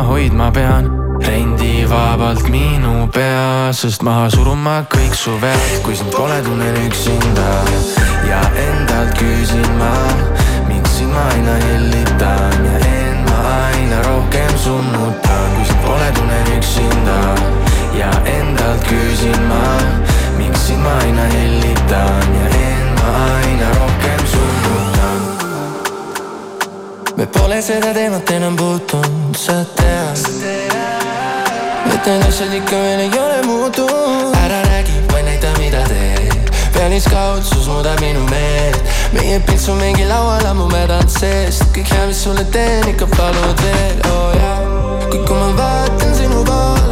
ma hoidma pean. Rendivabalt minu pea, sest maha suruma kõik su vead, kui sind pole, tunnen üksinda ja endalt küsin ma, miks sind ma aina hellitan ja end ma aina rohkem summutan, kui sind pole, tunnen üksinda ja endalt küsin ma, miks sind ma aina hellitan ja end ma aina rohkem summutan. Me pole seda teemat enam puutunud, sa tead. Need asjad ikka veel ei ole muutunud. Ära räägi, vaid näita, mida teed. Pealiskaudsus muudab minu meelt. Meie pilts on mingi laual ammu mädanud seest. Kõik hea, mis sulle teen, ikka palud veel, oo oh, jaa. Kuid kui ma vaatan sinu poole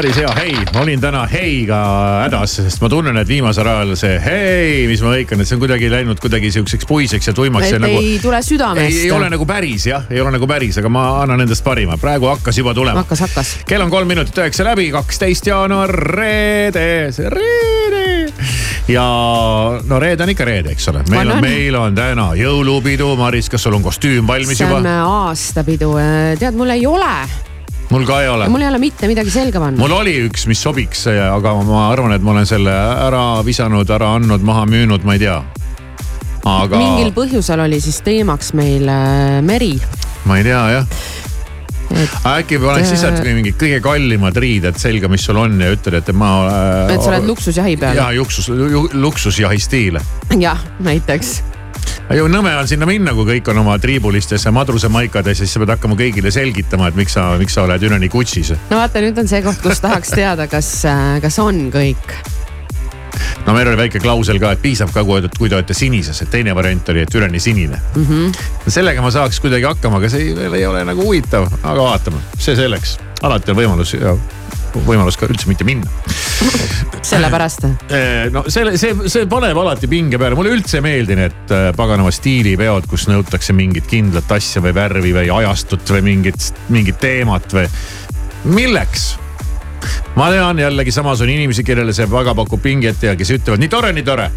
päris hea, hei, ma olin täna heiga hädas, sest ma tunnen, et viimasel ajal see hei, mis ma hõikan, et see on kuidagi läinud kuidagi siukseks puiseks ja tuimaks. et ei nagu, tule südamest. ei ole nagu päris jah, ei ole nagu päris, aga ma annan endast parima, praegu hakkas juba tulema. hakkas, hakkas. kell on kolm minutit üheksa läbi, kaksteist jaanuar, reede, reede. ja no reede on ikka reede, eks ole, meil on, on, meil on täna jõulupidu, Maris, kas sul on kostüüm valmis see juba? see on aastapidu, tead, mul ei ole mul ka ei ole. mul ei ole mitte midagi selga panna. mul oli üks, mis sobiks, aga ma arvan, et ma olen selle ära visanud, ära andnud, maha müünud, ma ei tea. aga. mingil põhjusel oli siis teemaks meil äh, meri. ma ei tea jah et.... äkki paneks lihtsalt mingid kõige kallimad riided selga, mis sul on ja ütled, et ma äh,. et sa oled luksusjahi peal. ja luksus, luksusjahi stiil. jah, näiteks ju nõme on sinna minna, kui kõik on oma triibulistes madrusemaikades ja siis sa pead hakkama kõigile selgitama, et miks sa, miks sa oled üleni kutsis. no vaata, nüüd on see koht, kus tahaks teada, kas, kas on kõik no meil oli väike klausel ka, et piisab ka, kui te olete sinises, et teine variant oli, et üleni sinine mm. -hmm. sellega ma saaks kuidagi hakkama, aga see veel ei ole nagu huvitav, aga vaatame, see selleks, alati on võimalus ja võimalus ka üldse mitte minna. sellepärast? no selle, see, see paneb alati pinge peale, mulle üldse ei meeldi need äh, paganama stiilipeod, kus nõutakse mingit kindlat asja või värvi või ajastut või mingit, mingit teemat või. milleks? ma tean jällegi, samas on inimesi, kellele see väga pakub pinget ja kes ütlevad nii tore, nii tore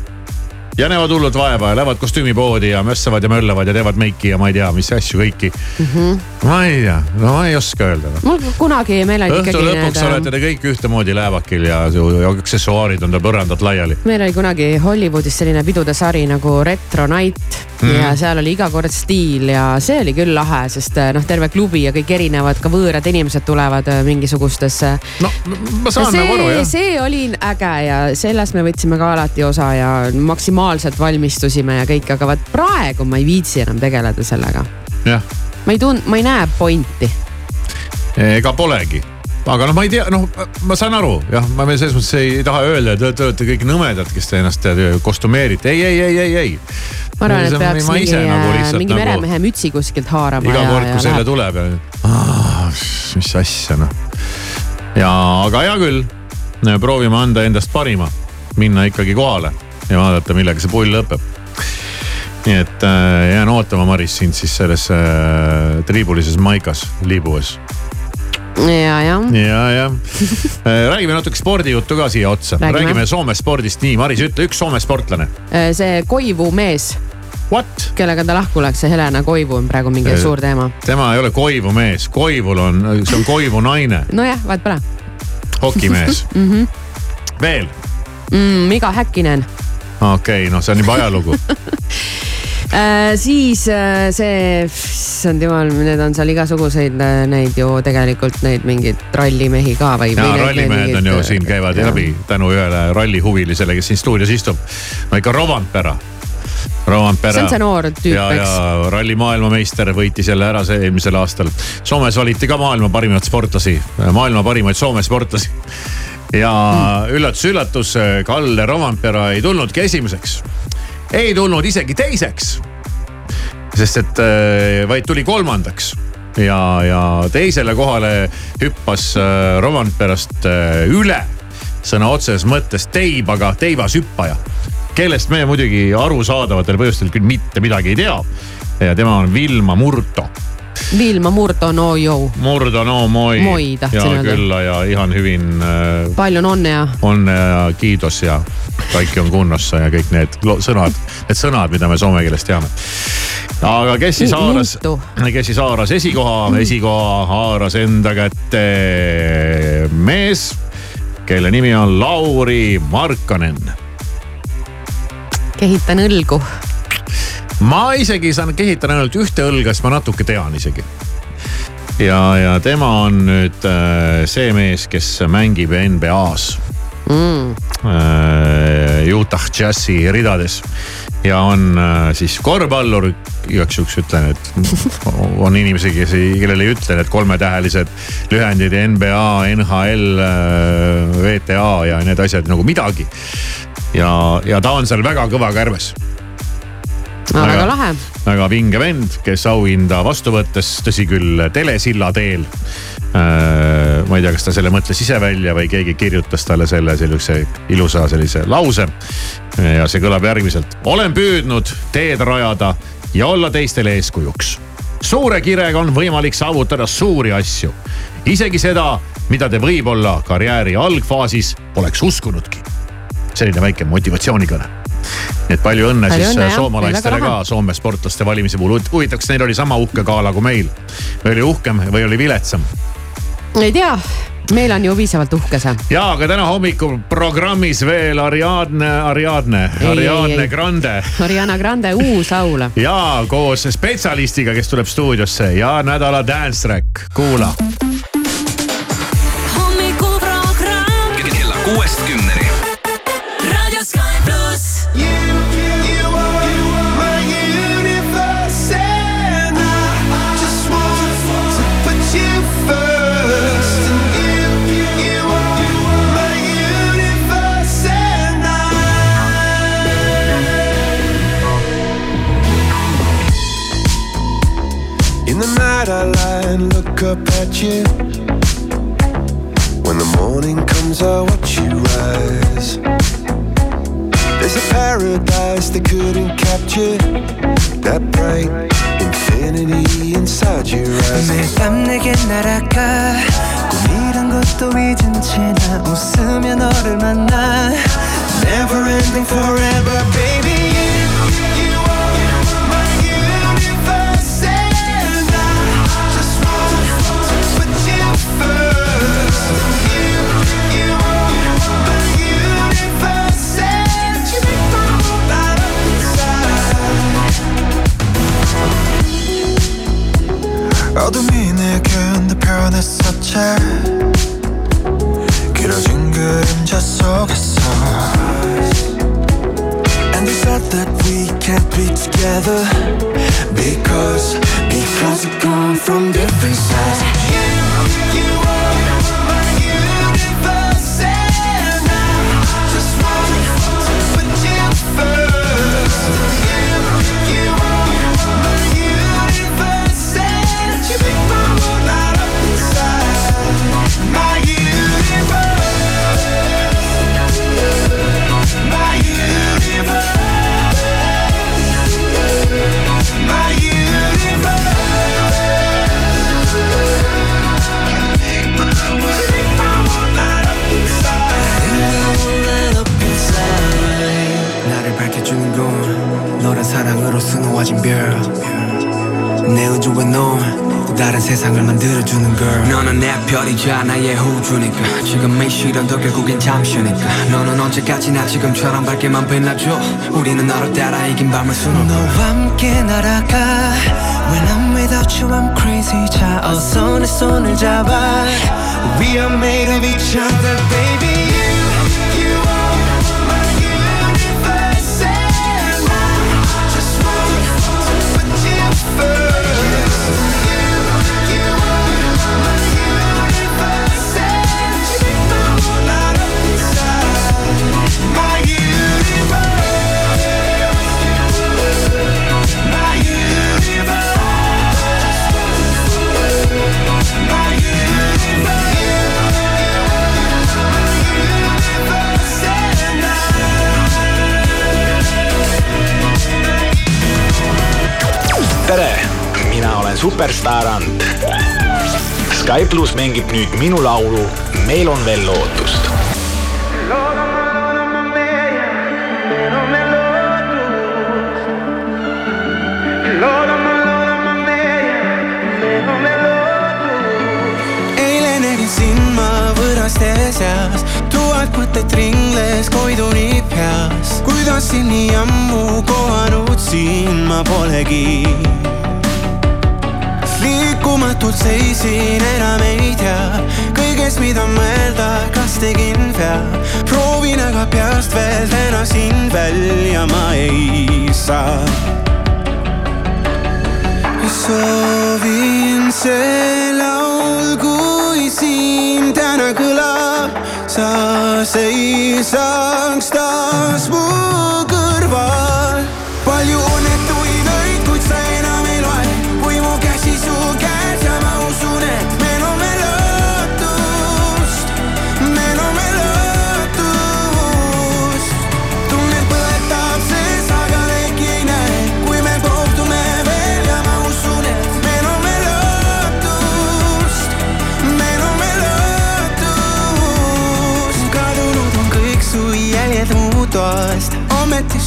ja näevad hullult vaeva ja lähevad kostüümipoodi ja mössavad ja möllavad ja teevad meiki ja ma ei tea, mis asju kõiki mm. -hmm. ma ei tea, no ma ei oska öelda. mul kunagi, meil oli ikkagi. õhtu lõpuks need... olete te kõik ühtemoodi läävakil ja, ja aksessuaarid on teil põrandalt laiali. meil oli kunagi Hollywoodis selline pidude sari nagu Retro Night mm. ja seal oli iga kord stiil ja see oli küll lahe, sest noh, terve klubi ja kõik erinevad, ka võõrad inimesed tulevad äh, mingisugustesse. no ma saan nagu aru jah. see oli äge ja sellest me võtsime ka alati osa ja maksimaalselt maksimaalselt valmistusime ja kõik, aga vaat praegu ma ei viitsi enam tegeleda sellega. ma ei tund-, ma ei näe pointi. ega polegi aga noh, ma ei tea, noh, ma saan aru jah, ma veel selles mõttes ei taha öelda, et te olete kõik nõmedad, kes te ennast kostümeerite, ei, ei, ei, ei, ei. ma arvan, et peaks mingi, nagu mingi nagu... meremehe mütsi kuskilt haarama. iga kord, kui selle tuleb ja ah, mis asja noh. ja, aga hea küll, proovime anda endast parima, minna ikkagi kohale ja vaadata, millega see pull lõpeb. nii et äh, jään ootama, Maris, sind siis selles äh, triibulises maikas liibues. ja, ja jah, ja, jah. räägime natuke spordijuttu ka siia otsa. Räägime. Soome spordist nii, Maris, ütle üks Soome sportlane. see Koivu mees, What? kellega ta lahku läks, see Helena Koivu on praegu mingi Eh. suur teema. tema ei ole Koivu mees, Koivul on, see on Koivu naine, nojah, vaat pole hokimees mm. -hmm. veel, mm,. Miga Häkkinen okei okay,, noh, see on juba ajalugu. äh,. siis äh, see, issand jumal, need on seal igasuguseid äh, neid ju tegelikult neid mingeid rallimehi ka või? ja rallimehed on ju siin käivad läbi tänu ühele rallihuvilisele, kes siin stuudios istub. no ikka Rovanpera. Rovanpera. see on see noor tüüp, eks. ralli maailmameister võitis jälle ära see eelmisel aastal. Soomes valiti ka maailma parimaid sportlasi, maailma parimaid Soome sportlasi. Ja üllatus-üllatus, Kalle Rovanpera ei tulnudki esimeseks. ei tulnud isegi teiseks. sest et äh, vaid tuli kolmandaks ja, ja teisele kohale hüppas äh, Rovanperast äh, üle sõna otseses mõttes teibaga teivashüppaja, kellest me muidugi arusaadavatel põhjustel küll mitte midagi ei tea. ja tema on Vilma Murto. Vilma Murto, no joo, Murdo no moi. Moi tahtsin ja öelda. kyllä ja ihan hyvin äh, palju on õnne ja kiitos ja kaikki on kunnossa ja kõik need sõnad, need sõnad, mida me soome keeles teame. aga kes siis haaras kes siis haaras esikoha, esikoha haaras enda kätte mees, kelle nimi on Lauri Markanen kehitan õlgu. Ma isegi saan, kehitan ainult ühte õlga, sest ma natuke tean isegi. ja, ja tema on nüüd äh, see mees, kes mängib NBA-s Mm. äh, Utah Jazzi ridades ja on äh, siis korvpallur, igaks juhuks ütlen, et on inimesi, kes ei, kellele ei ütle need kolmetähelised lühendid NBA, NHL, VTA ja need asjad nagu midagi. ja, ja ta on seal väga kõva kärbes väga lahe, väga vinge vend, kes auhinda vastu võttes, tõsi küll, telesilla teel. ma ei tea, kas ta selle mõtles ise välja või keegi kirjutas talle selle sellise ilusa sellise lause. ja see kõlab järgmiselt. olen püüdnud teed rajada ja olla teistele eeskujuks. suure kirega on võimalik saavutada suuri asju, isegi seda, mida te võib-olla karjääri algfaasis poleks uskunudki. selline väike motivatsioonikõne et palju õnne Palju siis õnne, jah. soomlastele Väga ka. Soome sportlaste valimise puhul. huvitav, kas neil oli sama uhke gala kui meil või oli uhkem või oli viletsam? ei tea, meil on ju piisavalt uhke see. ja, aga täna hommikul programmis veel Ariadne, Ariadne, Ariadne. Grande Ariana Grande uus laul. ja koos spetsialistiga, kes tuleb stuudiosse ja nädala dance track, kuula. In the night I lie and look up at you. When the morning comes, I watch you rise. There's a paradise they couldn't capture. That bright infinity inside your eyes. 매일 밤 내게 날아가 꿈이란 것도 잊은 채 나 웃으며 너를 만나 Never ending forever, baby. 결국엔 잠시니까. 너는 언제까지나 지금처럼 밝게만 빛나줘. 우리는 너를 따라 이긴 밤을 수놓고. 너와 함께 날아가. When I'm without you I'm crazy. 자 어서 내 손을 잡아. Made mina olen superstaar Ant. Sky pluss mängib nüüd minu laulu Meil on veel lootust. võõraste seas, tuhat mõtet ringles koiduni peas. kuidas sind nii ammu kohanud siin ma polegi. Liikumatult seisin, enam ei tea kõigest, mida mõelda, kas tegin vea. proovin aga peast veel täna sind välja ma ei saa soovin see laul, kui siin täna kõlab, sa seisaks taas mu kõrval. palju õnnetuid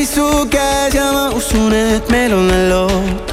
Mu käsi su käes ja ma usun, et meil on veel lootust.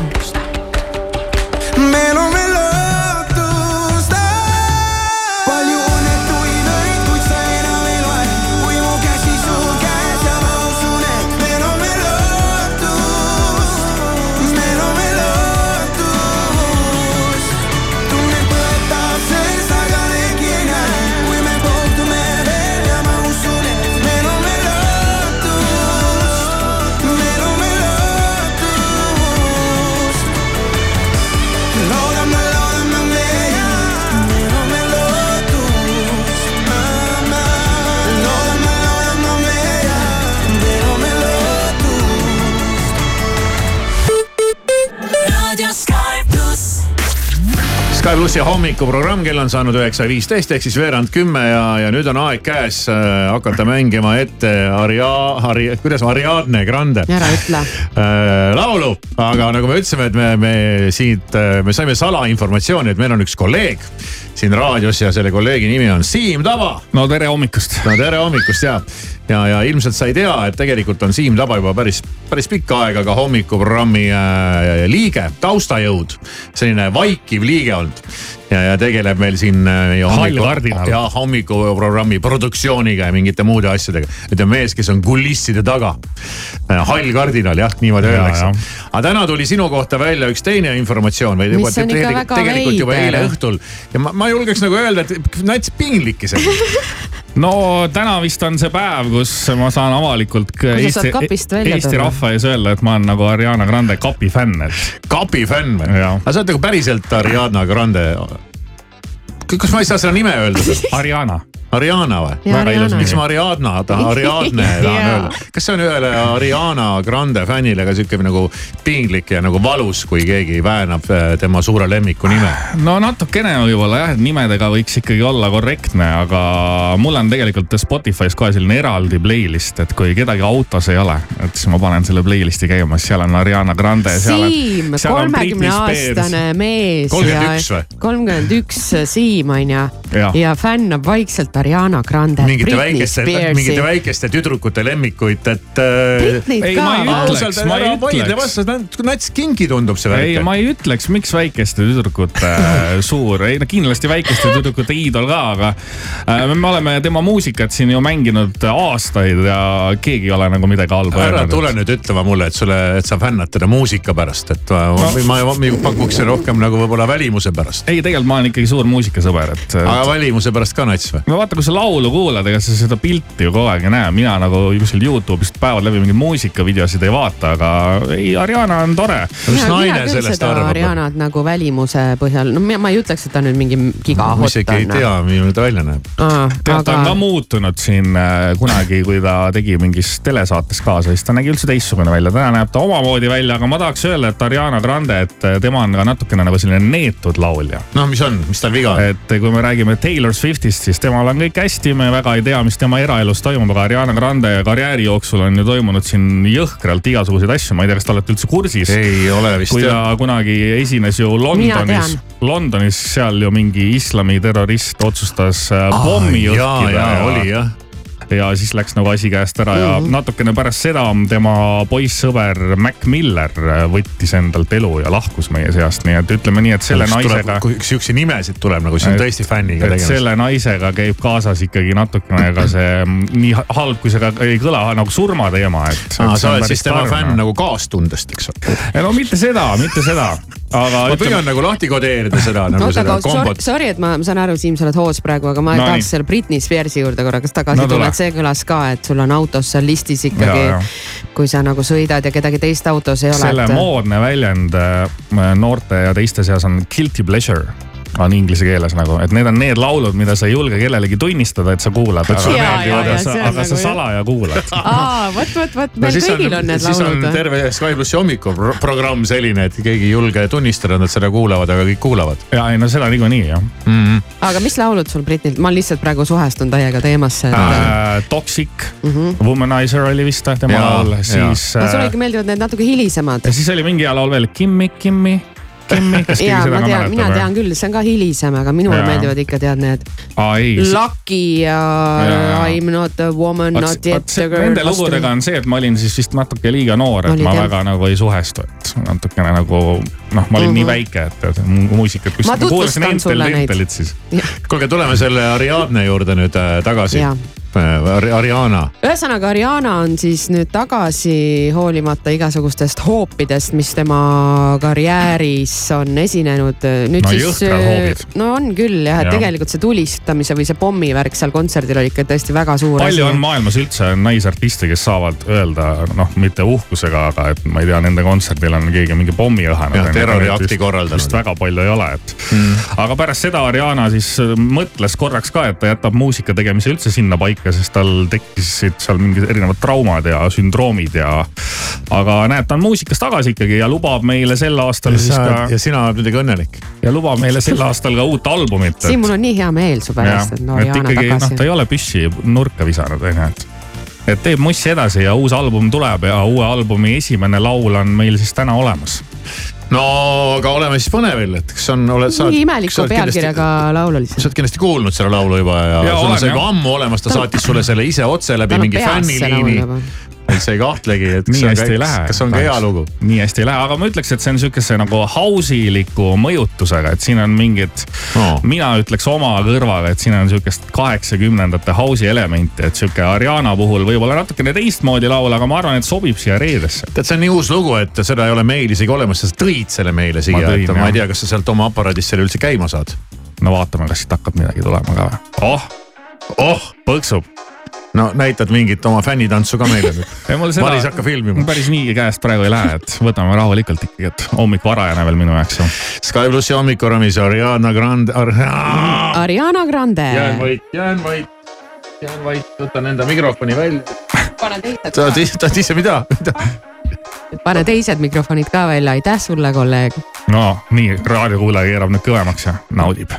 Sky plussi hommikuprogramm, kell on saanud üheksa viisteist ehk siis veerand kümme ja, ja nüüd on aeg käes äh, hakata mängima ette Aria-, Ari-, kuidas Ariadne Grande ära ütle. äh, laulu, aga nagu me ütlesime, et me, me siit, me saime salainformatsiooni, et meil on üks kolleeg siin raadios ja selle kolleegi nimi on Siim Taba. no tere hommikust. no tere hommikust ja, ja, ja ilmselt sa ei tea, et tegelikult on Siim Taba juba päris, päris pikka aega ka hommikuprogrammi äh, liige, taustajõud, selline vaikiv liige olnud. ja, ja tegeleb meil siin äh, hommiku, kardinal. ja hommikuprogrammi produktsiooniga ja mingite muude asjadega. ütleme mees, kes on kulisside taga. hall kardinal jah, niimoodi Ja, öeldakse aga täna tuli sinu kohta välja üks teine informatsioon või on ikka väga tegelikult juba eile õhtul ja ma, ma julgeks nagu öelda, et nats piinlik isegi. no täna vist on see päev, kus ma saan avalikult Eesti Eesti rahva ees öelda, et ma olen nagu Ariana Grande kapi fänn, et kapi fänn või? Aga sa oled nagu päriselt Ariana Grande. kas ma ei saa seda nime öelda? Ariana. Ariana või? Ja Väga ilus Ariana. miks ma Ariadna tahan, Ariadne tahan öelda. kas see on ühele Ariana Grande fännile ka sihuke nagu piinlik ja nagu valus, kui keegi väänab äh, tema suure lemmiku nime? no natukene võib-olla jah, et nimedega võiks ikkagi olla korrektne, aga mul on tegelikult Spotify's kohe selline eraldi playlist, et kui kedagi autos ei ole, et siis ma panen selle playlist'i käima, siis seal on Ariana Grande. Siim, kolmekümne aastane mees. 31 või? kolmkümmend üks Siim on ju Jah.. ja fännab vaikselt Ariana Grande. mingite väikeste, mingite väikeste tüdrukute lemmikuid, et äh,. Ei, ma ei ütleks, ma ei ära ütleks. nats kingi tundub see ei, väike. ma ei ütleks, miks väikeste tüdrukute äh, suur, ei no kindlasti väikeste tüdrukute iidol ka, aga äh, me oleme tema muusikat siin ju mänginud aastaid ja keegi ei ole nagu midagi halba ära öelnud. tule nüüd ütlema mulle, et sulle, et sa fännad teda muusika pärast, et ma, No. ma, ma, ma pakuks rohkem nagu võib-olla välimuse pärast. ei, tegelikult ma olen ikkagi suur muusikasõber, et. aga välimuse pärast ka nats või? no vaata, kui sa laulu kuulad, ega sa seda pilti ju kogu aeg ei näe, mina nagu kuskil Youtube'ist päevad läbi mingeid muusikavideosid ei vaata, aga ei, Ariana on tore. mis naine sellest arvab? Arianat nagu välimuse põhjal, no ma ma ei ütleks, et ta nüüd mingi ma gigahot isegi ei on. tea, milline ta välja näeb. tead, ta on ka muutunud siin äh, kunagi, kui ta tegi mingis telesaates kaasa, siis ta nägi üldse teistsugune välja, täna näeb ta omamoodi välja, aga ma tahaks öelda, et Ariana Grande, et äh, tema on ka natukene nagu selline neetud laulja. noh, mis on, mis tal viga on? et kui me räägime Taylor Swiftist, siis temal on kõik hästi, me väga ei tea, mis tema eraelus toimub, aga Ariana Grande karjääri jooksul on ju toimunud siin jõhkralt igasuguseid asju, ma ei tea, kas te olete üldse kursis ei ole vist kui ta kunagi esines ju Londonis Londonis seal ju mingi islamiterrorist otsustas äh, pommi ja, õhkida ja oli jah. Ja siis läks nagu asi käest ära ja Mhm. natukene pärast seda tema poissõber Mac Miller võttis endalt elu ja lahkus meie seast, nii et ütleme nii, et selle naisega. kui siukse nimesid tuleb nagu, siis on Et- tõesti fänniga tegemist. selle naisega käib kaasas ikkagi natukene ka see mm, nii halb, kui see ka ei kõla nagu surmateema, et. sa oled siis tema fänn nagu kaastundest, eks ole. no mitte seda, mitte seda, aga ma püüan nagu lahti kodeerida seda nagu oota, seda kombot. sorry, et ma, ma saan aru, Siim, sa oled hoos praegu, aga ma No tahaks selle Britney Spearsi juurde korraks tagasi No tulla et see kõlas ka, et sul on autos seal listis ikkagi kui sa nagu sõidad ja kedagi teist autos ei ole. selle moodne väljend äh, noorte ja teiste seas on guilty pleasure on inglise keeles nagu, et need on need laulud, mida sa ei julge kellelegi tunnistada, et sa kuulad, aga, meeldivad, aga, jah, sa, see on aga sa nagu, jah. salaja kuulad. aa, vot, vot, vot, meil kõigil on need siis on laulud. terve Sky plussi hommikuprogramm selline, et keegi ei julge tunnistada, et nad seda kuulavad, aga kõik kuulavad ja ei no seda niikuinii jah mm. -hmm. aga mis laulud sul Britneylt, ma lihtsalt praegu suhestun täiega teemasse. äh,. Toxic mm, -hmm. Womanizer oli vist tema laul, siis sulle äh, ikka meeldivad need natuke hilisemad ja. siis oli mingi hea laul veel, Kimmi, Kimmi, Kimmi, kas keegi ja seda ma ka tean, mina tean mäletab? küll, see on ka hilisem, aga minule meeldivad ikka tead need Lucky ja Jaa. I m not a woman, not yet a girl. Nende lugudega on see, et ma olin siis vist natuke liiga noor, et ma jah. väga nagu ei suhestu, et natukene nagu noh, ma olin mm -hmm. nii Mhm. väike, et, et mu- muusikat Ma kuskil, kuulasin tutvustan sulle neid. Kuulge, tuleme selle Ariadne juurde nüüd äh, tagasi Ariana, ühesõnaga, Ariana on siis nüüd tagasi hoolimata igasugustest hoopidest, mis tema karjääris on esinenud. nüüd No siis jõhkrad hoobid. no on küll jah, et Jah. tegelikult see tulistamise või see pommivärk seal kontserdil oli ikka tõesti väga suur palju on asi. maailmas üldse naisartiste, kes saavad öelda noh, mitte uhkusega, aga et ma ei tea, nende kontserdil on keegi mingi pommi õhanud Jah,. terroriakti korraldanud. vist väga palju ei ole, et mm.. aga pärast seda Ariana siis äh, mõtles korraks ka, et ta jätab muusika tegemise üldse sinnapaika, sest tal tekkisid seal mingid erinevad traumad ja sündroomid ja. aga näed, ta on muusikas tagasi ikkagi ja lubab meile sel aastal siis ka ja sina oled muidugi õnnelik. ja lubab meile sel aastal ka uut albumit. Siim, mul on nii hea meel su pärast, et no et Ariana ikkagi noh, ta tagasi. ei ole püssi nurka visanud, onju, et. et teeb mussi edasi ja uus album tuleb ja uue albumi esimene laul on meil siis täna olemas. No aga oleme siis põnevil, et kas on, oled sa. mingi imeliku pealkirjaga laul oli sa see. oled kindlasti kuulnud selle laulu juba ja, ja sul on see juba ammu olemas, ta saatis sulle selle ise otse läbi on mingi fänniliini juba. üldse ei kahtlegi, et kas on ei lähe. kas on ka hea lugu. nii hästi ei lähe, aga ma ütleks, et see on sihukese nagu house'iliku mõjutusega, et siin on mingid No. mina ütleks oma kõrvaga, et siin on sihukest kaheksakümnendate house'i elementi, et sihuke Ariana puhul võib-olla natukene teistmoodi laul, aga ma arvan, et sobib siia reedesse. tead, see on nii uus lugu, et seda ei ole meil isegi olemas, sa tõid selle meile siia, et ma jah. ei tea, kas sa sealt oma aparaadist selle üldse käima saad. no vaatame, kas siit hakkab midagi tulema ka või. oh, oh, põksub. No näitad mingit oma fännitantsu ka meile nüüd. Maris hakka filmima. päris nii käest praegu ei lähe, et võtame rahulikult ikkagi, et hommik varajane veel minu jaoks. Sky plussi hommikuramis Ariana Grande Ar. Ariana Grande. jään vait, jään vait, jään vait, võtan enda mikrofoni välja. pane teised tahad, tahad ise mida, mida? pane teised mikrofonid ka välja, aitäh sulle, kolleeg. no nii, raadiokuulaja keerab nüüd kõvemaks ja naudib.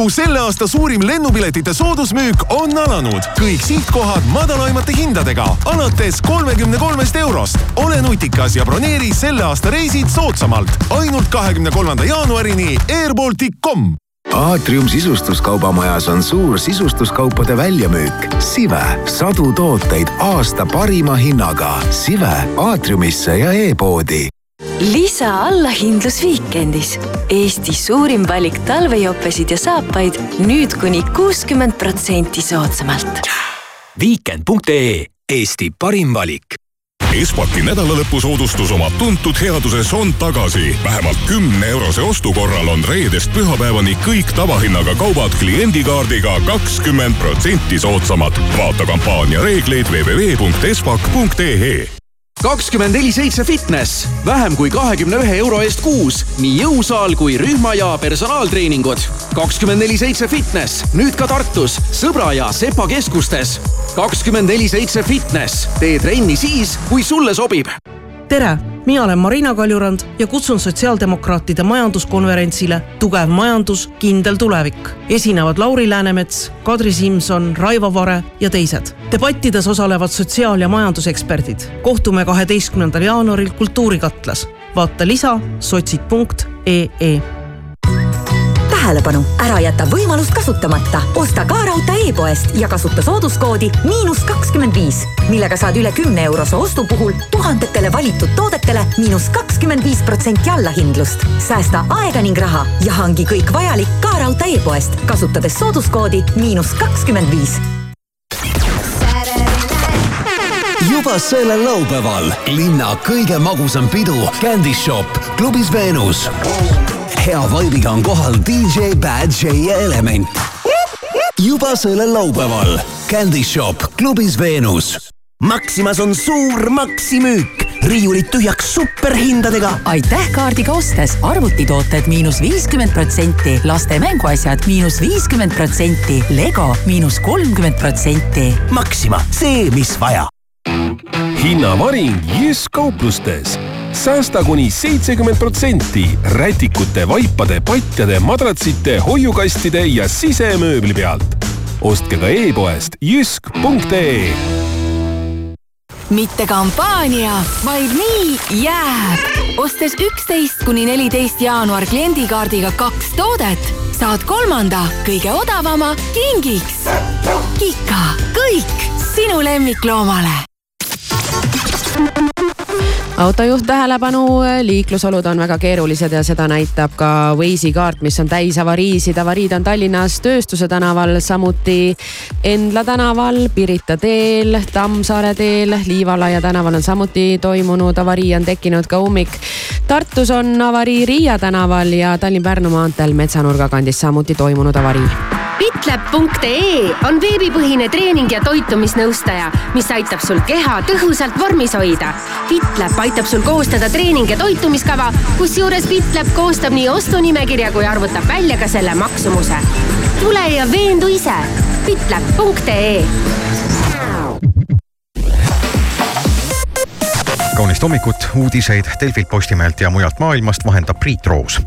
Airbalticu selle aasta suurim lennupiletite soodusmüük on alanud. kõik sihtkohad madalaimate hindadega alates kolmekümne kolmest eurost. ole nutikas ja broneeri selle aasta reisid soodsamalt ainult kahekümne kolmanda jaanuarini airbaltic.com aatrium sisustuskaubamajas on suur sisustuskaupade väljamüük. Sive, sadu tooteid aasta parima hinnaga. Sive aatriumisse ja e-poodi lisa allahindlus Viikendis. Eesti suurim valik talvejopesid ja saapaid nüüd kuni kuuskümmend protsenti soodsamalt. viikend.ee Eesti parim valik Espaki nädalalõpusoodustus oma tuntud headuses on tagasi. vähemalt kümne eurose ostu korral on reedest pühapäevani kõik tavahinnaga kaubad kliendikaardiga kakskümmend protsenti soodsamad. vaata kampaania reegleid www.espak.ee kakskümmend neli seitse fitness, vähem kui kahekümne ühe euro eest kuus, nii jõusaal kui rühma ja personaaltreeningud. kakskümmend neli seitse fitness, nüüd ka Tartus, Sõbra ja Sepa keskustes. kakskümmend neli seitse fitness, tee trenni siis, kui sulle sobib. Tere, mina olen Marina Kaljurand ja kutsun sotsiaaldemokraatide majanduskonverentsile Tugev majandus, kindel tulevik. esinevad Lauri Läänemets, Kadri Simson, Raivo Vare ja teised. debattides osalevad sotsiaal- ja majanduseksperdid. kohtume kaheteistkümnendal jaanuaril Kultuurikatlas. vaata lisa sotsid.ee tähelepanu, ära jäta võimalust kasutamata. osta ka raudtee e-poest ja kasuta sooduskoodi miinus kakskümmend viis, millega saad üle kümne eurose ostu puhul tuhandetele valitud toodetele miinus kakskümmend viis protsenti allahindlust. säästa aega ning raha ja hangi kõik vajalik ka raudtee e-poest, kasutades sooduskoodi miinus kakskümmend viis juba sellel laupäeval linna kõige magusam pidu Candy Shop klubis Veenus. Hea vaibiga on kohal DJ Bad J ja Element. juba sellel laupäeval Candy Shop klubis Veenus. Maximas on suur maksimüük, riiulid tühjaks superhindadega. aitäh kaardiga ostes, arvutitooted miinus viiskümmend protsenti, laste mänguasjad miinus viiskümmend protsenti, Lego miinus kolmkümmend protsenti. Maxima, see, mis vaja hinnavaring Jysk kauplustes. Säästa kuni seitsekümmend protsenti rätikute, vaipade, patjade, madratsite, hoiukastide ja sisemööbli pealt. ostke ka e-poest jysk.ee mitte kampaania, vaid nii jääb. ostes üksteist kuni neliteist jaanuar kliendikaardiga kaks toodet, saad kolmanda, kõige odavama kingiks. Kika, kõik sinu lemmikloomale autojuht tähelepanu, liiklusolud on väga keerulised ja seda näitab ka Waze'i kaart, mis on täis avariisid. avariid on Tallinnas Tööstuse tänaval, samuti Endla tänaval, Pirita teel, Tammsaare teel, Liivalaia tänaval on samuti toimunud avarii, on tekkinud ka ummik. Tartus on avarii Riia tänaval ja Tallinn-Pärnu maanteel Metsanurga kandis samuti toimunud avarii Fitlab.ee on veebipõhine treening ja toitumisnõustaja, mis aitab sul keha tõhusalt vormis hoida. Fitlab aitab sul koostada treening- ja toitumiskava, kusjuures Fitlab koostab nii ostunimekirja kui arvutab välja ka selle maksumuse. tule ja veendu ise. Fitlab.ee kaunist hommikut, uudiseid Delfilt, Postimehelt ja mujalt maailmast vahendab Priit Roos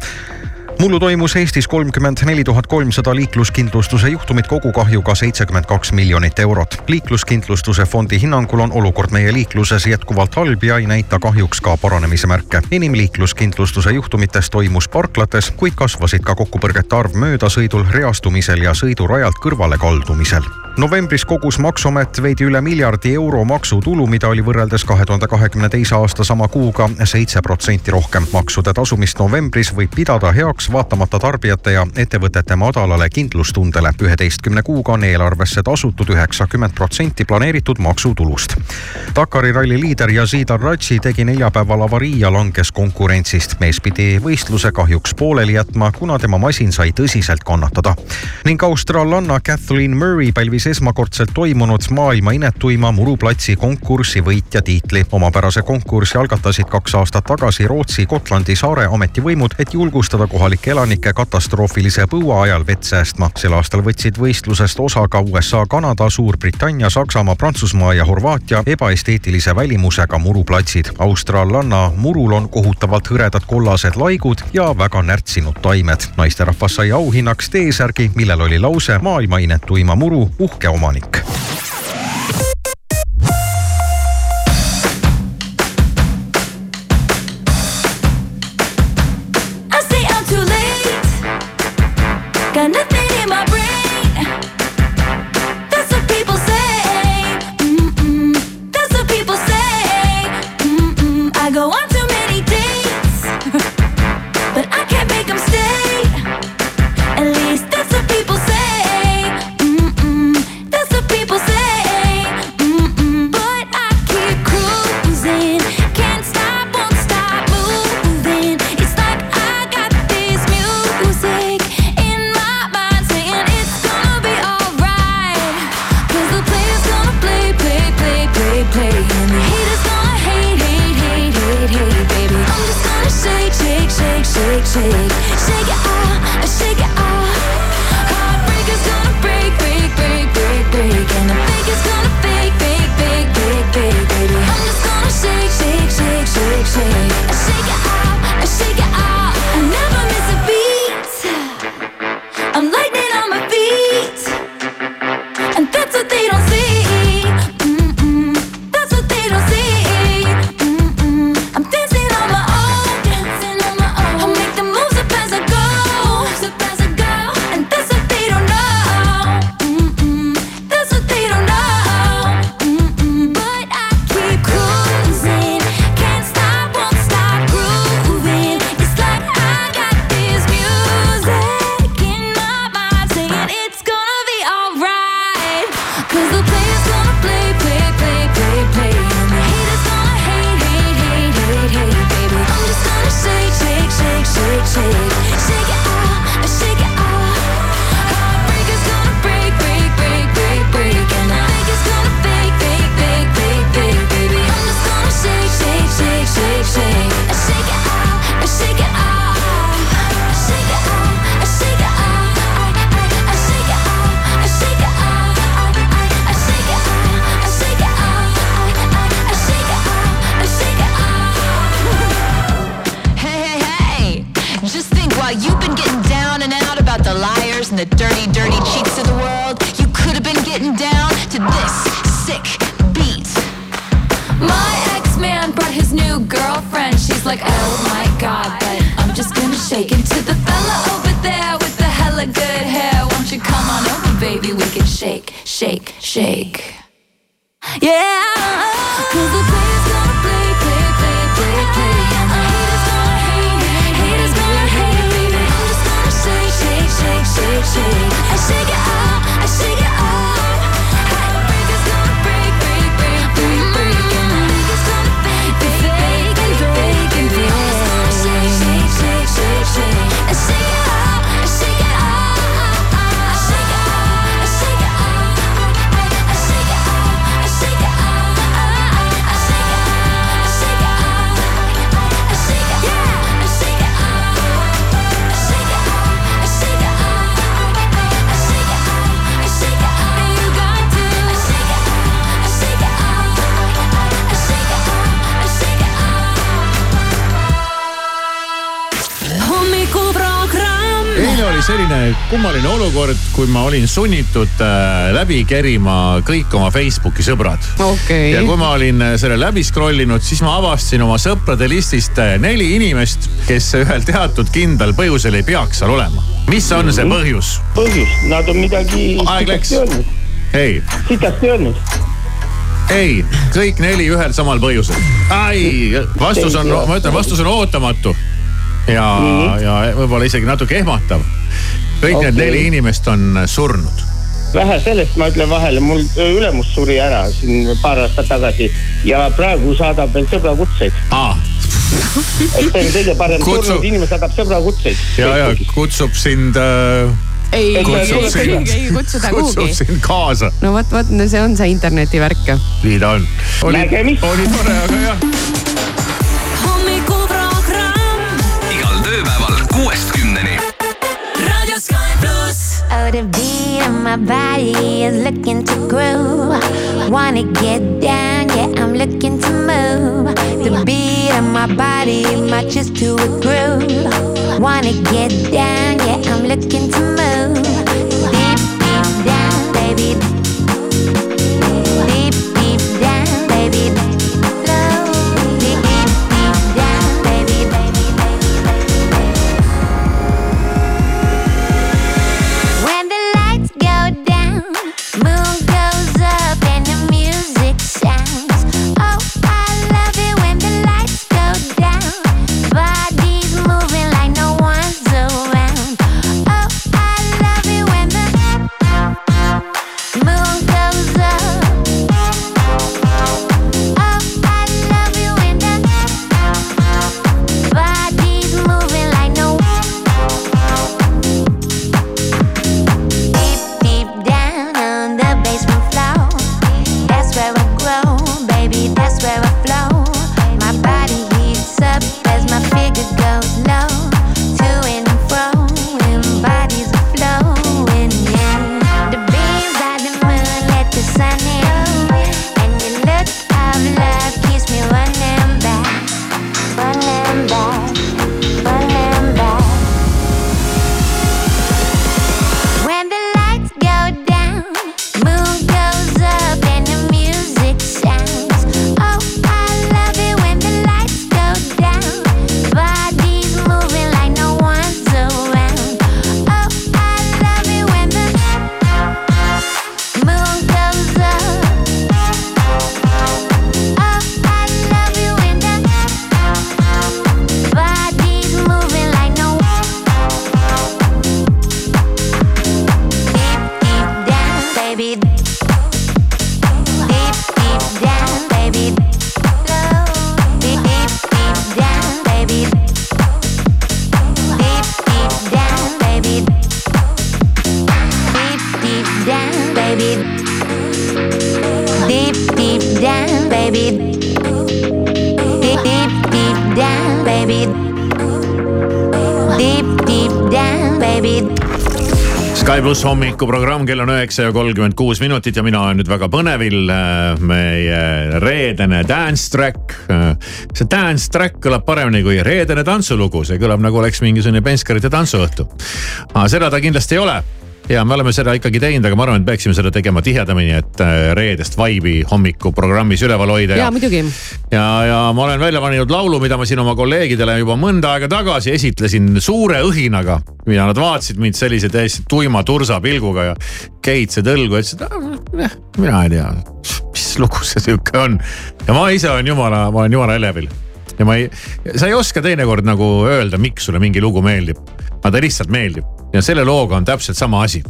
mullu toimus Eestis kolmkümmend neli tuhat kolmsada liikluskindlustuse juhtumit kogukahjuga seitsekümmend kaks miljonit eurot. liikluskindlustuse fondi hinnangul on olukord meie liikluses jätkuvalt halb ja ei näita kahjuks ka paranemise märke. enim liikluskindlustuse juhtumitest toimus parklates, kuid kasvasid ka kokkupõrgete arv möödasõidul, reastumisel ja sõidurajalt kõrvale kaldumisel novembris kogus Maksuamet veidi üle miljardi euro maksutulu, mida oli võrreldes kahe tuhande kahekümne teise aasta sama kuuga seitse protsenti rohkem. maksude tasumist novembris võib pidada heaks vaatamata tarbijate ja ettevõtete madalale kindlustundele. üheteistkümne kuuga on eelarvesse tasutud üheksakümmend protsenti planeeritud maksutulust. Dakari ralli liider Yazid Arrachi tegi neljapäeval avarii ja langes konkurentsist. mees pidi võistluse kahjuks pooleli jätma, kuna tema masin sai tõsiselt kannatada. ning austraallanna Kathleen Murray pälvis esmakordselt toimunud maailma inetuima muruplatsi konkursi võitja tiitli. omapärase konkursi algatasid kaks aastat tagasi Rootsi Gotlandi saare ametivõimud, et julgustada kohalikke elanikke katastroofilise põua ajal vett säästma. sel aastal võtsid võistlusest osa ka USA, Kanada, Suurbritannia, Saksamaa, Prantsusmaa ja Horvaatia ebaesteetilise välimusega muruplatsid. austraallanna murul on kohutavalt hõredad kollased laigud ja väga närtsinud taimed. naisterahvas sai auhinnaks T-särgi, millel oli lause maailma inetuima muru uhke omanik baby? We can shake, shake, shake. Yeah. The player's gonna play, play, play, play, play. Haters gonna hate, haters gonna hate. I'm just gonna shake, shake, shake, shake, shake selline kummaline olukord, kui ma olin sunnitud äh, läbi kerima kõik oma Facebooki sõbrad. okei ja kui ma olin äh, selle läbi scroll inud, siis ma avastasin oma sõprade listist äh, neli inimest, kes ühel teatud kindlal põhjusel ei peaks seal olema. mis on see põhjus? põhjus, nad on midagi aeg läks ei, sitasti öelnud. ei, kõik neli ühel samal põhjusel. ai, vastus on, ma ütlen, vastus on ootamatu. ja mm, Mhm. -hmm. ja võib-olla isegi natuke ehmatav. Kõik okay. need neli inimest on surnud. vähe sellest, ma ütlen vahele, mul ülemus suri ära siin paar aastat tagasi ja praegu saadab veel sõbrakutseid. aa, et see on kõige parem, Kutsu- surnud inimene saadab sõbrakutseid. ja, ja kutsub sind äh,. ei, ei, kutsub ei, sind, ei kutsuda kutsub kuhugi. sind kaasa. no vot, vot see on see internetivärk. nii ta on. oli, oli tore, aga jah. The beat of my body is looking to groove. Wanna get down, yeah, I'm looking to move. The beat of my body matches to a groove. Wanna get down, yeah, I'm looking to move. Pluss hommikuprogramm, kell on üheksa ja kolmkümmend kuus minutit ja mina olen nüüd väga põnevil. meie reedene dance track. see dance track kõlab paremini kui reedene tantsulugu, see kõlab nagu oleks mingisugune penskarite tantsuõhtu. aga seda ta kindlasti ei ole. Ja me oleme seda ikkagi teinud, aga ma arvan, et peaksime seda tegema tihedamini, et äh, reedest vaibi hommikuprogrammis üleval hoida ja muidugi. ja, ja ma olen välja valinud laulu, mida ma siin oma kolleegidele juba mõnda aega tagasi esitlesin suure õhinaga. ja nad vaatasid mind sellise täiesti tuima tursa pilguga ja keitsid õlgu ja ütlesid, mina ei tea, mis lugu see sihuke on. ja ma ise olen jumala, ma olen jumala elevil. Ja ma ei, sa ei oska teinekord nagu öelda, miks sulle mingi lugu meeldib. aga ta lihtsalt meeldib ja selle looga on täpselt sama asi.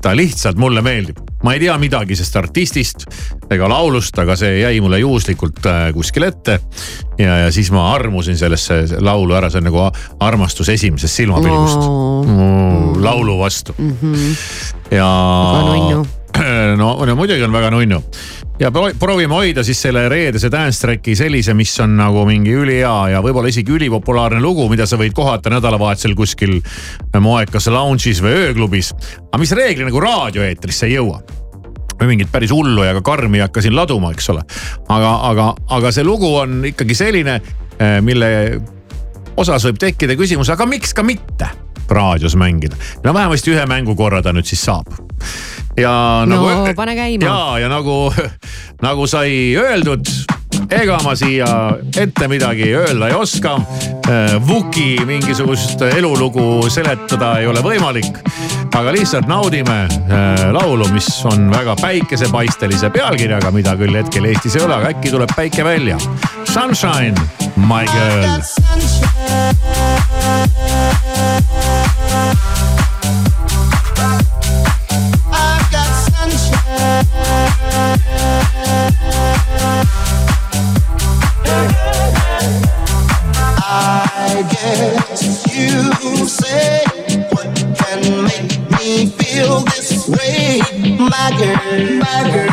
ta lihtsalt mulle meeldib, ma ei tea midagi sellest artistist ega laulust, aga see jäi mulle juhuslikult äh, kuskile ette. ja, ja siis ma armusin sellesse laulu ära, see on nagu armastus esimesest silmapilgust mm, laulu vastu ja. Väga nunnu. no, no muidugi on väga nunnu ja pro- proovime hoida siis selle reedese dance track'i sellise, mis on nagu mingi ülihea ja võib-olla isegi ülipopulaarne lugu, mida sa võid kohata nädalavahetusel kuskil moekas lounge'is või ööklubis. aga mis reeglina nagu raadioeetrisse ei jõua või mingit päris hullu ja ka karmi ei hakka siin laduma, eks ole. aga, aga, aga see lugu on ikkagi selline, mille osas võib tekkida küsimus, aga miks ka mitte raadios mängida. no vähemasti ühe mängukorra ta nüüd siis saab. ja no nagu. pane käima. ja, ja nagu, nagu sai öeldud, ega ma siia ette midagi öelda ei oska. Vuki mingisugust elulugu seletada ei ole võimalik, aga lihtsalt naudime äh, laulu, mis on väga päikesepaistelise pealkirjaga, mida küll hetkel Eestis ei ole, aga äkki tuleb päike välja. Sunshine, my girl. I guess you say what can make me feel this way, my girl, my girl.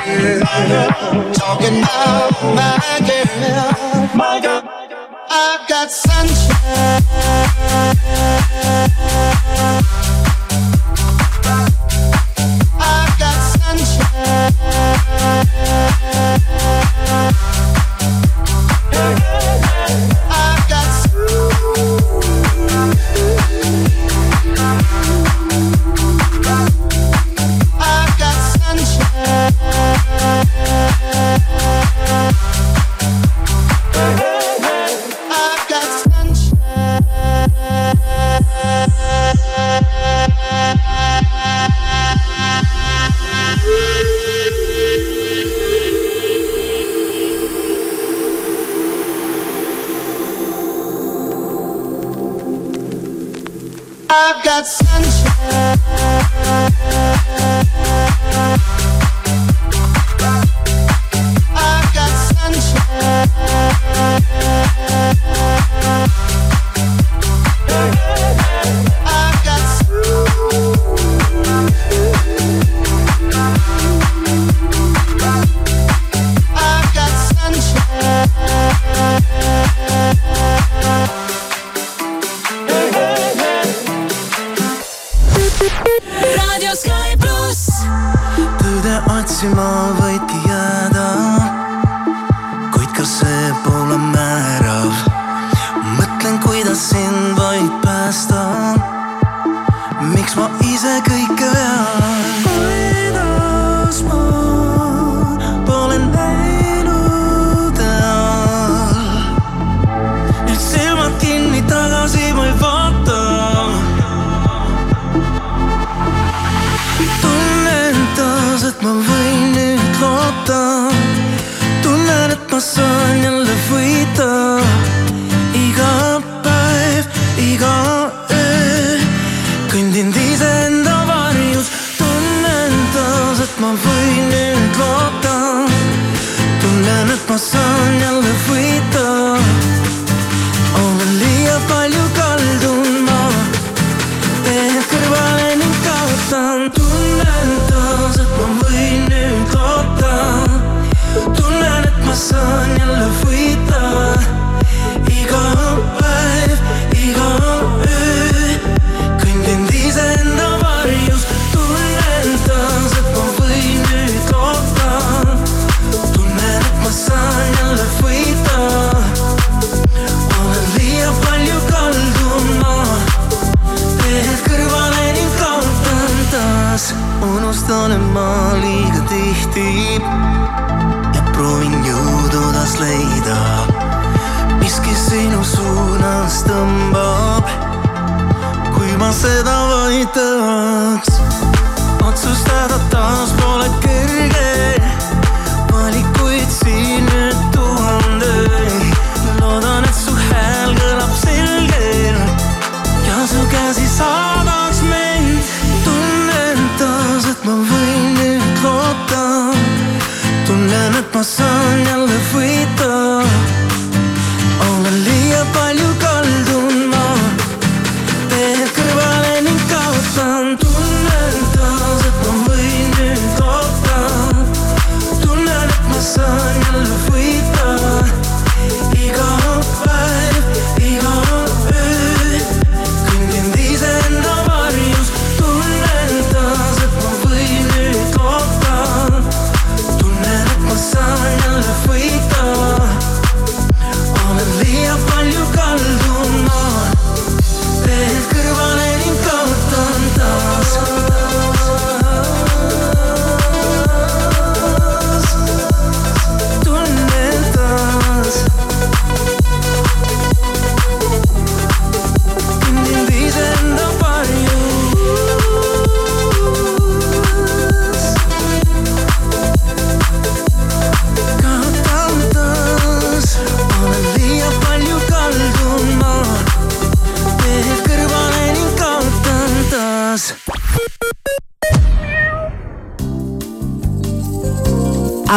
Talking about my girl, my girl. I've got sunshine.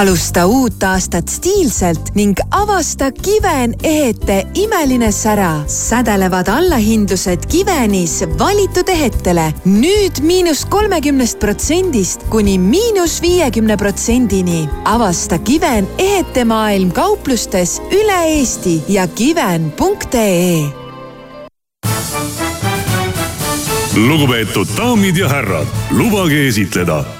Alusta uut aastat stiilselt ning avasta Kiven ehete imeline sära. sädelevad allahindlused Kivenis valitud ehetele nüüd miinus kolmekümnest protsendist kuni miinus viiekümne protsendini. avasta Kiven ehete maailm kauplustes üle Eesti ja kiven.ee lugupeetud daamid ja härrad, lubage esitleda.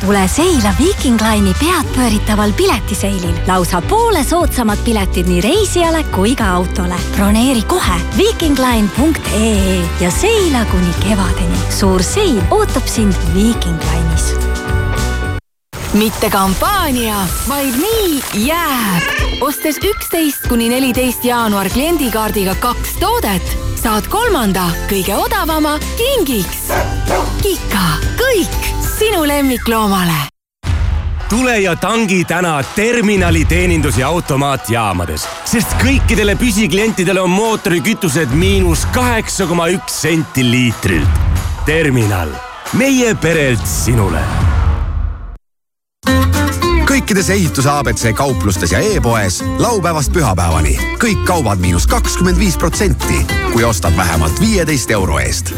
tule seila Viking Line'i peadpööritaval piletiseilil. lausa poole soodsamad piletid nii reisijale kui ka autole. broneeri kohe vikingline.ee ja seila kuni kevadeni. suur seil ootab sind Viking Line'is mitte kampaania, vaid nii jääb. ostes üksteist kuni neliteist jaanuar kliendikaardiga kaks toodet, saad kolmanda, kõige odavama kingiks. Kika, kõik sinu lemmikloomale. Tule ja tangi täna terminali teenindus- ja automaatjaamades, sest kõikidele püsiklientidele on mootorikütused miinus kaheksa koma üks senti liitrilt. terminal, meie perelt sinule. Kõikides ehituse abc kauplustes ja e-poes laupäevast pühapäevani. Kõik kaubad miinus kakskümmend viis protsenti, kui ostad vähemalt viieteist euro eest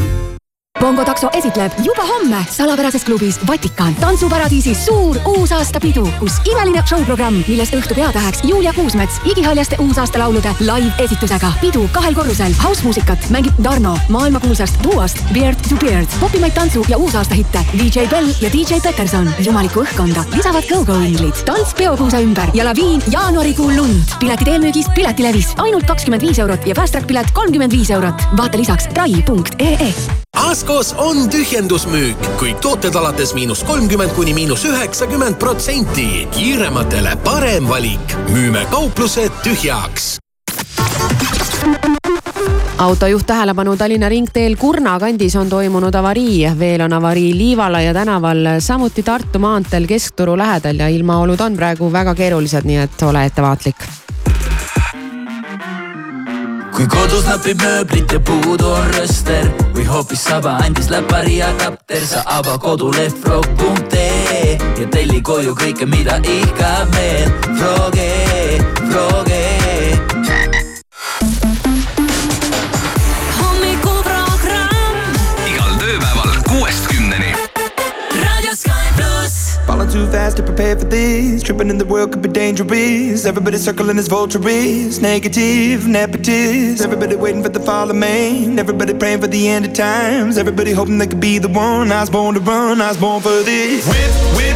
Bongo takso esitleb juba homme salapärases klubis Vatikan tantsuparadiisis suur uusaastapidu, kus imeline show-programm, millest õhtu peatäheks Julia Kuusmets igihaljaste uusaastalaulude live-esitusega. pidu kahel korrusel, house-muusikat mängib Darno maailmakuulsast duost Beard to Beard, popimaid tantsu- ja uusaastahitte DJ Bell ja DJ Peterson. jumalikku õhkkonda lisavad Go-Go inglid, tants peopuusa ümber ja laviin jaanuarikuu lund. piletid eelmüügis Piletilevis ainult kakskümmend viis eurot ja Fast Track pilet kolmkümmend viis eurot. vaata lisaks rai.ee Askos on tühjendusmüük, kõik tooted alates miinus kolmkümmend kuni miinus üheksakümmend protsenti. kiirematele parem valik, müüme kauplused tühjaks. autojuht tähelepanu Tallinna ringteel Kurna kandis on toimunud avarii, veel on avarii Liivalaia tänaval, samuti Tartu maanteel Keskturu lähedal ja ilmaolud on praegu väga keerulised, nii et ole ettevaatlik kui kodus napib mööblit ja puudu on rööster või hoopis saba andis läpari adapter, sa ava koduleht frog.ee ja telli koju kõike, mida ihkab meel. Froge, Froge. too fast to prepare for this. Tripping in the world could be dangerous. Everybody circling as vultures. Negative, nepotist. Everybody waiting for the fall of man. Everybody praying for the end of times. Everybody hoping they could be the one. I was born to run, I was born for this. With.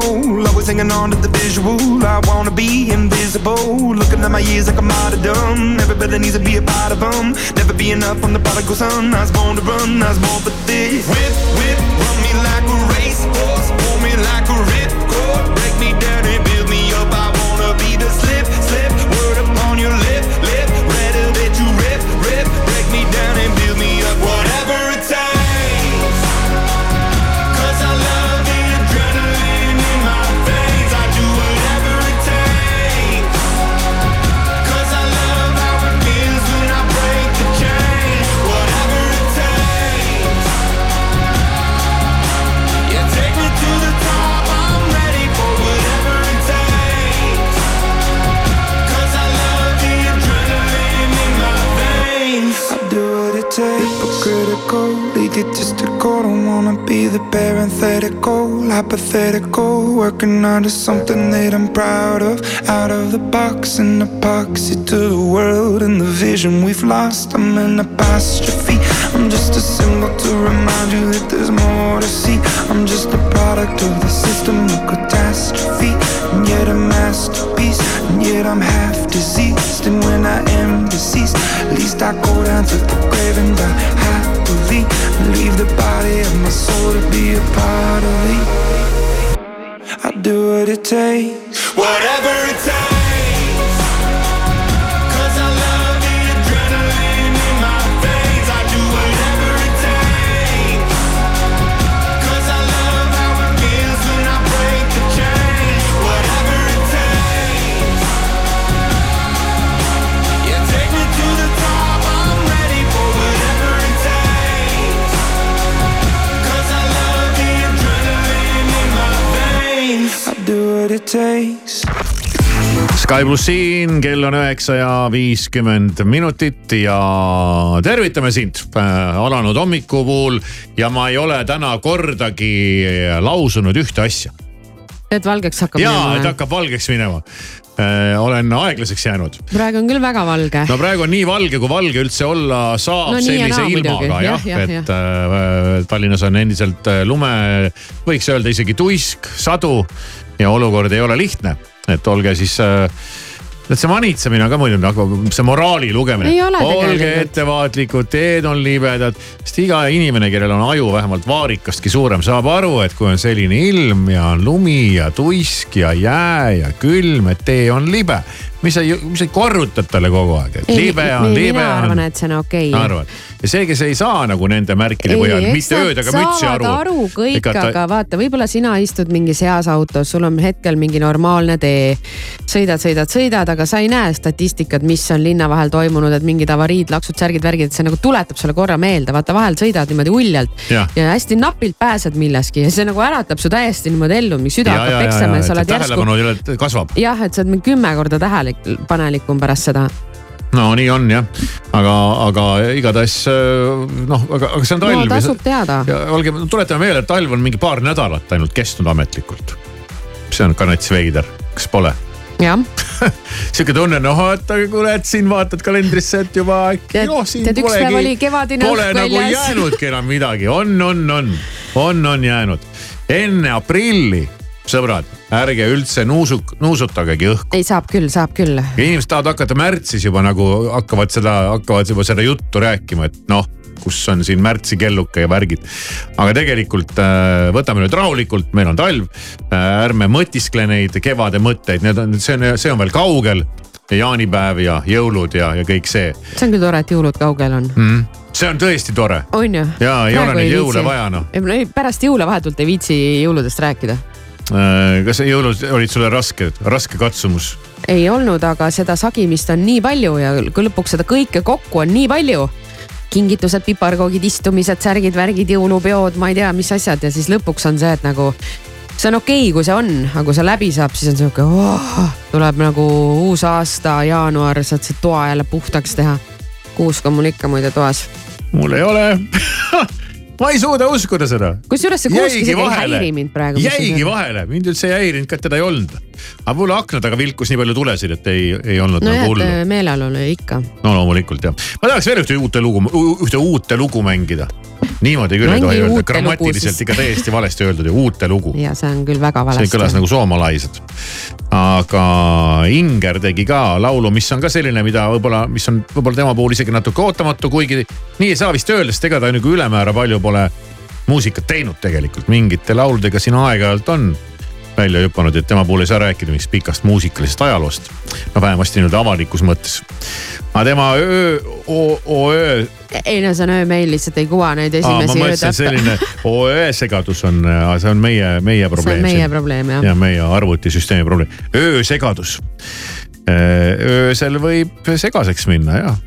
Feeling. Always hanging on to the visual. I wanna be invisible. Looking at my years like I'm out of dumb. Everybody needs to be a part of them. Never be enough on the prodigal son. I was born to run, I was born for this. Whip, whip, run me like a racehorse. Pull me like a ripcord. Parenthetical, hypothetical. Working under something that I'm proud of. Out of the box, an epoxy to the world and the vision we've lost. I'm an apostrophe. I'm just a symbol to remind you that there's more to see. I'm just a product of the system of catastrophe. And yet a masterpiece. And yet I'm half diseased. And when I am deceased, at least I go down to the grave and die And leave the body of my soul to be a part of me. I do what it takes. Whatever it takes. Sky pluss siin, kell on üheksa ja viiskümmend minutit ja tervitame sind äh, alanud hommiku puhul. ja ma ei ole täna kordagi lausunud ühte asja. et valgeks hakkab ja, et minema. hakkab valgeks minema. Olen aeglaseks jäänud. Praegu on küll väga valge. no praegu on nii valge, kui valge üldse olla saab No ja sellise naa ilmaga jah ja,, jah, et äh, Tallinnas on endiselt äh, lume, võiks öelda isegi tuisk, sadu ja olukord ei ole lihtne, et olge siis äh, et see manitsemine on ka muidugi nagu see moraali lugemine. Olge ettevaatlikud, teed on libedad, sest iga inimene, kellel on aju vähemalt vaarikastki suurem, saab aru, et kui on selline ilm ja on lumi ja tuisk ja jää ja külm, et tee on libe. Mis sa, mis sa korrutad talle kogu aeg, et libe on, libe mina arvan, on. et see on okei. arvad ja see, kes ei saa nagu nende märkide põhjal mitte ööd ega mütsi aru. aru kõik, aga vaata, võib-olla sina istud mingis heas autos, sul on hetkel mingi normaalne tee. sõidad, sõidad, sõidad, aga sa ei näe statistikat, mis on linna vahel toimunud, et mingid avariid, laksud, särgid, värgid, et see nagu tuletab sulle korra meelde, vaata vahel sõidad niimoodi uljalt Jah. ja hästi napilt pääsed milleski ja see nagu äratab su täiesti niimoodi ellu, mingi süda hakkab peksema ja sa oled järsku. tähelepanu kasvab. jah, et sa oled mingi kümme korda tähelepanelikum pärast seda. no nii on jah, aga, aga igatahes äh, noh, aga, aga see on talv no tasub teada. ja olge, tuletame meelde, et talv on mingi paar nädalat ainult kestnud ametlikult. see on ka nats veider, kas pole? jah. sihuke tunne, noh, et aga kuule, et siin vaatad kalendrisse, et juba äkki noh, siin tead, polegi, pole nagu väljas. jäänudki enam midagi, on, on, on, on, on jäänud. enne aprilli, sõbrad, ärge üldse nuusuk-, nuusutagegi õhku. ei, saab küll, saab küll. inimesed tahavad hakata märtsis juba nagu hakkavad seda, hakkavad juba seda juttu rääkima, et noh, kus on siin märtsikelluke ja värgid. aga tegelikult äh, võtame nüüd rahulikult, meil on talv äh,, ärme mõtiskle neid kevade mõtteid, need on, see on, see on veel kaugel. jaanipäev ja jõulud ja, ja kõik see see on küll tore, et jõulud kaugel on. mm.. see on tõesti tore on ju? ja ei ole neid jõule vaja noh. pärast jõule vahetult ei viitsi jõuludest rääkida. Äh, kas jõulud olid sulle rasked, raske katsumus? ei olnud, aga seda sagimist on nii palju ja kui lõpuks seda kõike kokku on nii palju. kingitused, piparkoogid, istumised, särgid, värgid, jõulupeod, ma ei tea, mis asjad ja siis lõpuks on see, et nagu see on okei okay,, kui see on, aga kui see läbi saab, siis on sihuke oh,, tuleb nagu uus aasta, jaanuar, saad see toa jälle puhtaks teha. kuusk on mul ikka muide toas. mul ei ole ma ei suuda uskuda seda. kusjuures see kuusk isegi ei häiri mind praegu. jäigi vahele, mind üldse ei häirinud ka, teda ei olnud. aga mul akna taga vilkus nii palju tulesid, et ei, ei olnud nojah nagu, hullu. et meeleolule ikka. no loomulikult jah. ma tahaks veel ühte uute lugu, ühte uute lugu mängida. Niimoodi küll ei Mängi tohi öelda, grammatiliselt siis. ikka täiesti valesti öeldud ja uute lugu. ja see on küll väga see valesti. kõlas nagu soomalaised. aga Inger tegi ka laulu, mis on ka selline, mida võib-olla, mis on võib-olla tema puhul isegi natuke ootamatu, kuigi nii ei saa vist öelda, sest ega ta nagu ülemäära palju pole muusikat teinud tegelikult, mingite lauludega siin aeg-ajalt on välja hüpanud, et tema puhul ei saa rääkida mingist pikast muusikalisest ajaloost. no vähemasti nii-öelda avalikus mõttes. aga tema öö, öö ei no see on öömeil, lihtsalt ei kuva neid esimesi mõtlesin, selline OE segadus on, see on meie, meie see probleem. on meie probleem jah ja meie arvutisüsteemi probleem, öösegadus. öösel võib segaseks minna jah.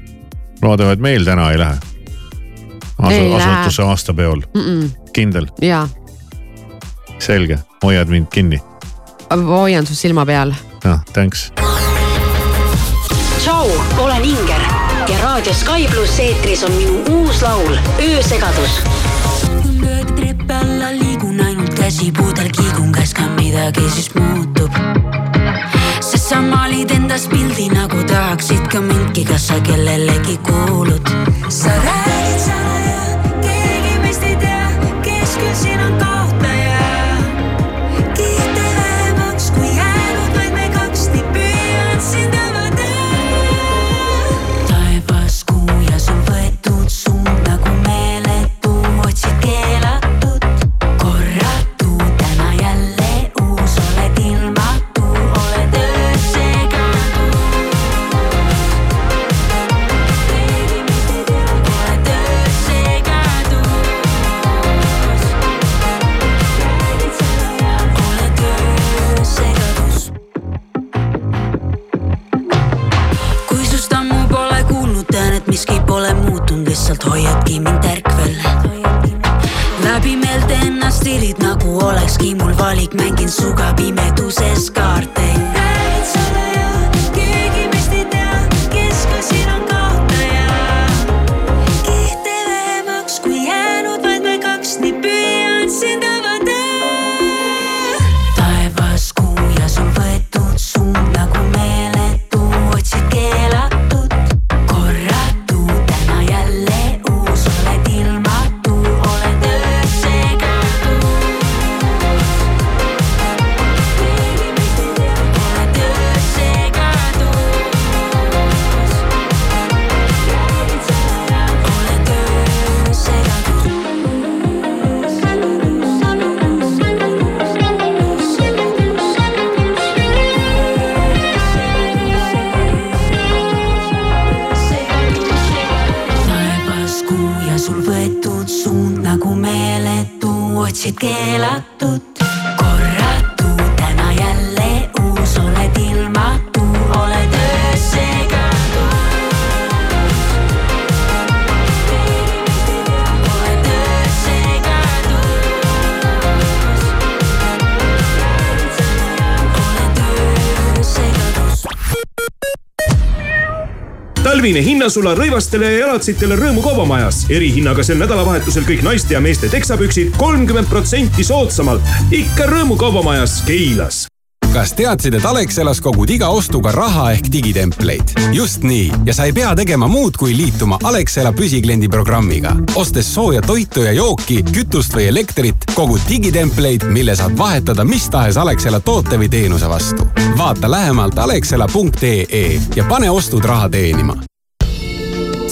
loodame, et meil täna ei lähe. Asutuse aastapeol, mm. -mm. kindel, ja selge, hoiad mind kinni. hoian su silma peal. jah, thanks. tšau, olen Inger ja raadio Sky pluss eetris on minu uus laul Öösegadus. lööd treppe alla, liigun ainult käsipuudel, kiigun, käskan midagi, siis muutub. sest sa maalid endas pildi nagu tahaksid ka mindki, kas sa kellelegi kuulud? sa räägid salaja, keegi talvine hinnasula rõivastele ja jalatsitele Rõõmu kaubamajas. erihinnaga sel nädalavahetusel kõik naiste ja meeste teksapüksid kolmkümmend protsenti soodsamalt. ikka Rõõmu kaubamajas Keilas kas teadsid, et Alexelas kogud iga ostuga raha ehk digitempleid? just nii ja sa ei pea tegema muud, kui liituma Alexela püsikliendi programmiga. ostes sooja toitu ja jooki, kütust või elektrit, kogud digitempleid, mille saad vahetada mis tahes Alexela toote või teenuse vastu. vaata lähemalt alexela.ee ja pane ostud raha teenima.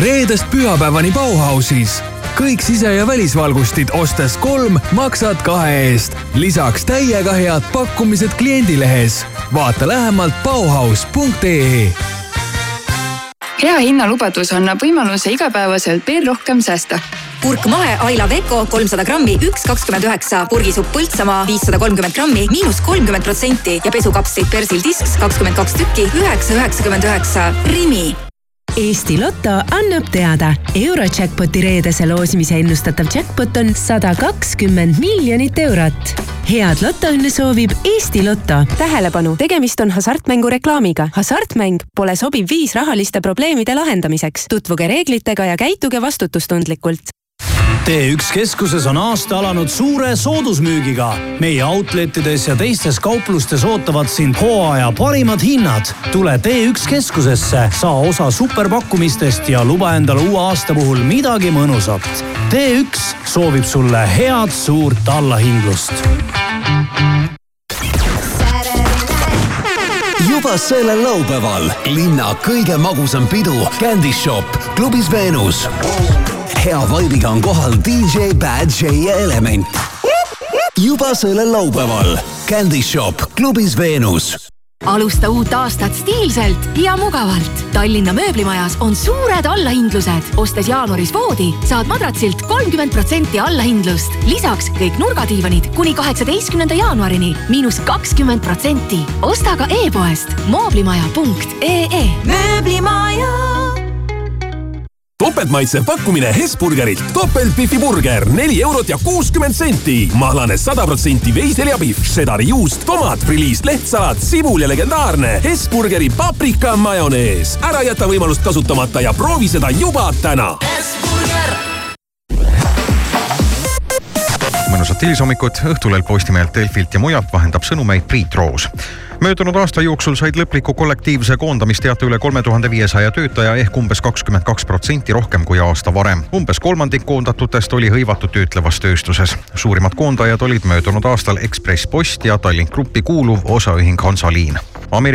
reedest pühapäevani Bauhausis kõik sise- ja välisvalgustid ostes kolm, maksad kahe eest. lisaks täiega head pakkumised kliendilehes. vaata lähemalt Bauhaus.ee hea hinnalubadus annab võimaluse igapäevaselt veel rohkem säästa. kurk mahe Aila Veko kolmsada grammi, üks kakskümmend üheksa. purgisupp Põltsamaa viissada kolmkümmend grammi, miinus kolmkümmend protsenti ja pesukapslid Persil Disks kakskümmend kaks tükki, üheksa üheksakümmend üheksa. Rimi Eesti Loto annab teada, Eurojackpoti reedese loosimise ennustatav jackpot on sada kakskümmend miljonit eurot. head lotoõnne soovib Eesti Loto. tähelepanu, tegemist on hasartmängureklaamiga. hasartmäng pole sobiv viis rahaliste probleemide lahendamiseks. tutvuge reeglitega ja käituge vastutustundlikult. T1 keskuses on aasta alanud suure soodusmüügiga. meie outletides ja teistes kauplustes ootavad sind hooaja parimad hinnad. tule T1 keskusesse, saa osa superpakkumistest ja luba endale uue aasta puhul midagi mõnusat. T1 soovib sulle head suurt allahindlust. juba sellel laupäeval linna kõige magusam pidu Candy Shop klubis Veenus. Hea vaibiga on kohal DJ Bad J ja Element. juba sellel laupäeval Candy Shop klubis Veenus alusta uut aastat stiilselt ja mugavalt. Tallinna mööblimajas on suured allahindlused. ostes jaanuaris voodi, saad madratsilt kolmkümmend protsenti allahindlust. lisaks kõik nurgadiivanid kuni kaheksateistkümnenda jaanuarini miinus kakskümmend protsenti. osta ka e-poest mooblimaja.ee. mööblimaja topeltmaitsev pakkumine Hesburgerilt. topeltbifi burger, neli eurot ja kuuskümmend senti. mahlane sada protsenti veiseljapihv, šedari juust, tomat, friliis, lehtsalat, sibul ja legendaarne Hesburgeri paprika majonees. ära jäta võimalust kasutamata ja proovi seda juba täna. mõnusat hilishommikut, Õhtulehel Postimehelt, Delfilt ja mujalt vahendab sõnumeid Priit Roos. Möödunud aasta jooksul said lõpliku kollektiivse koondamisteate üle kolme tuhande viiesaja töötaja ehk umbes kakskümmend kaks protsenti rohkem kui aasta varem. umbes kolmandik koondatutest oli hõivatud töötlevas tööstuses. suurimad koondajad olid möödunud aastal Ekspress Post ja Tallink Grupi kuuluv osaühing Hansaliin. Ameerika